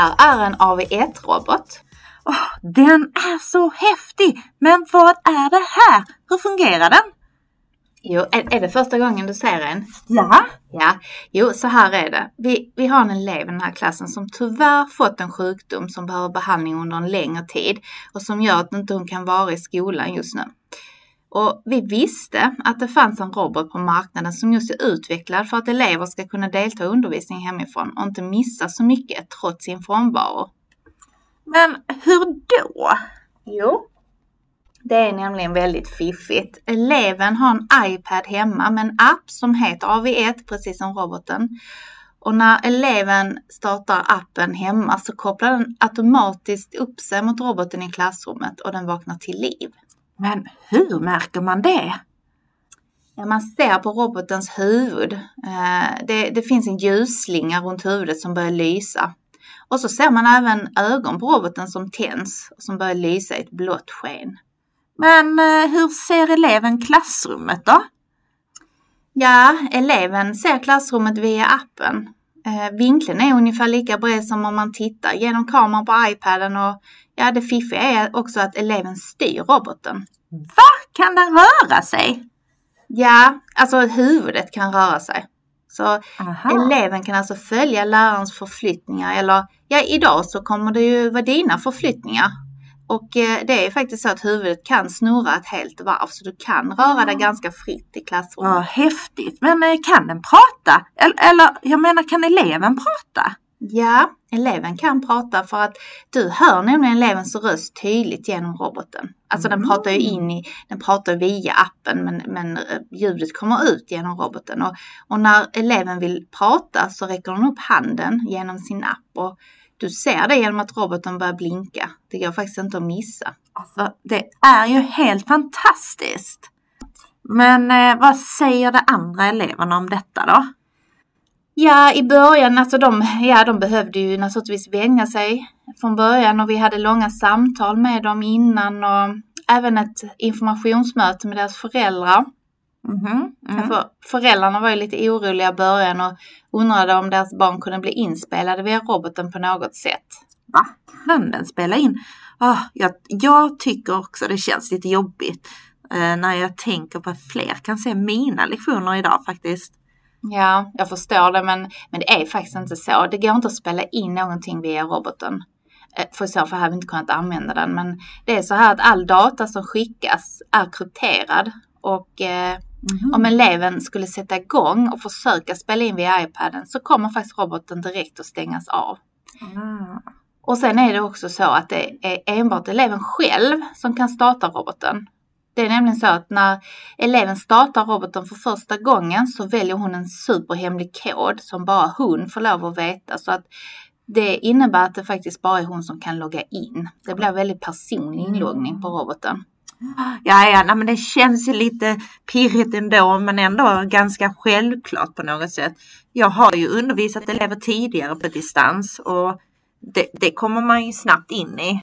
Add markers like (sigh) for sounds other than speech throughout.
här är en AV1-robot. Åh, den är så häftig! Men vad är det här? Hur fungerar den? Jo, är, är det första gången du ser en? Ja. Ja, jo så här är det. Vi, vi har en elev i den här klassen som tyvärr fått en sjukdom som behöver behandling under en längre tid och som gör att inte hon kan vara i skolan just nu. Och vi visste att det fanns en robot på marknaden som just är utvecklad för att elever ska kunna delta i undervisning hemifrån och inte missa så mycket trots sin frånvaro. Men hur då? Jo, det är nämligen väldigt fiffigt. Eleven har en iPad hemma med en app som heter AV1, precis som roboten. Och när eleven startar appen hemma så kopplar den automatiskt upp sig mot roboten i klassrummet och den vaknar till liv. Men hur märker man det? Ja, man ser på robotens huvud. Eh, det, det finns en ljusslinga runt huvudet som börjar lysa. Och så ser man även ögon på roboten som tänds och som börjar lysa i ett blått sken. Men eh, hur ser eleven klassrummet då? Ja, eleven ser klassrummet via appen. Eh, vinkeln är ungefär lika bred som om man tittar genom kameran på iPaden och ja, det fiffiga är också att eleven styr roboten. Va? Kan den röra sig? Ja, alltså huvudet kan röra sig. Så Aha. eleven kan alltså följa lärarens förflyttningar eller ja, idag så kommer det ju vara dina förflyttningar. Och eh, det är faktiskt så att huvudet kan snurra ett helt varv så du kan röra dig ganska fritt i klassrummet. Vad häftigt. Men eh, kan den prata? Eller, eller jag menar, kan eleven prata? Ja, eleven kan prata för att du hör nämligen elevens röst tydligt genom roboten. Alltså den pratar ju in i, den pratar via appen men, men eh, ljudet kommer ut genom roboten. Och, och när eleven vill prata så räcker den upp handen genom sin app och du ser det genom att roboten börjar blinka. Det går faktiskt inte att missa. Alltså, det är ju helt fantastiskt. Men eh, vad säger de andra eleverna om detta då? Ja, i början, alltså de, ja, de behövde ju naturligtvis vänja sig från början och vi hade långa samtal med dem innan och även ett informationsmöte med deras föräldrar. Mm. För föräldrarna var ju lite oroliga i början och undrade om deras barn kunde bli inspelade via roboten på något sätt. Va? Kan den spela in? Ah, jag, jag tycker också det känns lite jobbigt eh, när jag tänker på att fler kan se mina lektioner idag faktiskt. Ja, jag förstår det men, men det är faktiskt inte så. Det går inte att spela in någonting via roboten. Eh, För i så fall hade vi inte kunnat använda den. Men det är så här att all data som skickas är krypterad. Och eh, Mhm. om eleven skulle sätta igång och försöka spela in via iPaden så kommer faktiskt roboten direkt att stängas av. Ah. Och sen är det också så att det är enbart eleven själv som kan starta roboten. Det är nämligen så att när eleven startar roboten för första gången så väljer hon en superhemlig kod som bara hon får lov att veta. Så att det innebär att det faktiskt bara är hon som kan logga in. Det blir väldigt personlig inloggning på roboten. Ja, ja, nej, men det känns ju lite pirrigt ändå, men ändå ganska självklart på något sätt. Jag har ju undervisat elever tidigare på distans och det, det kommer man ju snabbt in i.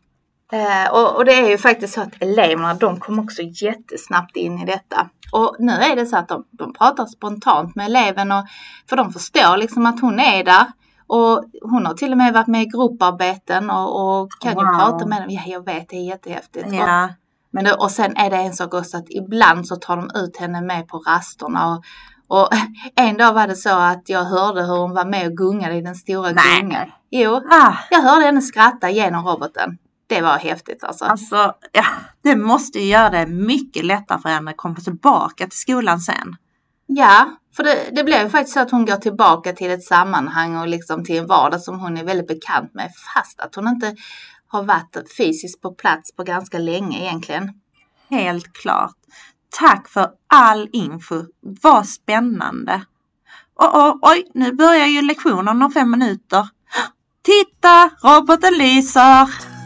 Eh, och, och det är ju faktiskt så att eleverna de kom också jättesnabbt in i detta. Och nu är det så att de, de pratar spontant med eleven och för de förstår liksom att hon är där. Och hon har till och med varit med i grupparbeten och, och kan ju Wow. prata med dem. Ja, jag vet, det är jättehäftigt. Och, Ja, men det, och sen är det en sak också att ibland så tar de ut henne med på rasterna. Och, och (laughs) en dag var det så att jag hörde hur hon var med och gungade i den stora Nej. gungan. Jo, ah, jag hörde henne skratta genom roboten. Det var häftigt alltså. alltså, ja, det måste ju göra det mycket lättare för henne att komma tillbaka till skolan sen. Ja, för det, det blir ju faktiskt så att hon går tillbaka till ett sammanhang och liksom till en vardag som hon är väldigt bekant med fast att hon inte har varit fysiskt på plats på ganska länge egentligen. Helt klart. Tack för all info. Vad spännande. Oh, oh, oj, nu börjar ju lektionen om fem minuter. Titta, roboten lyser.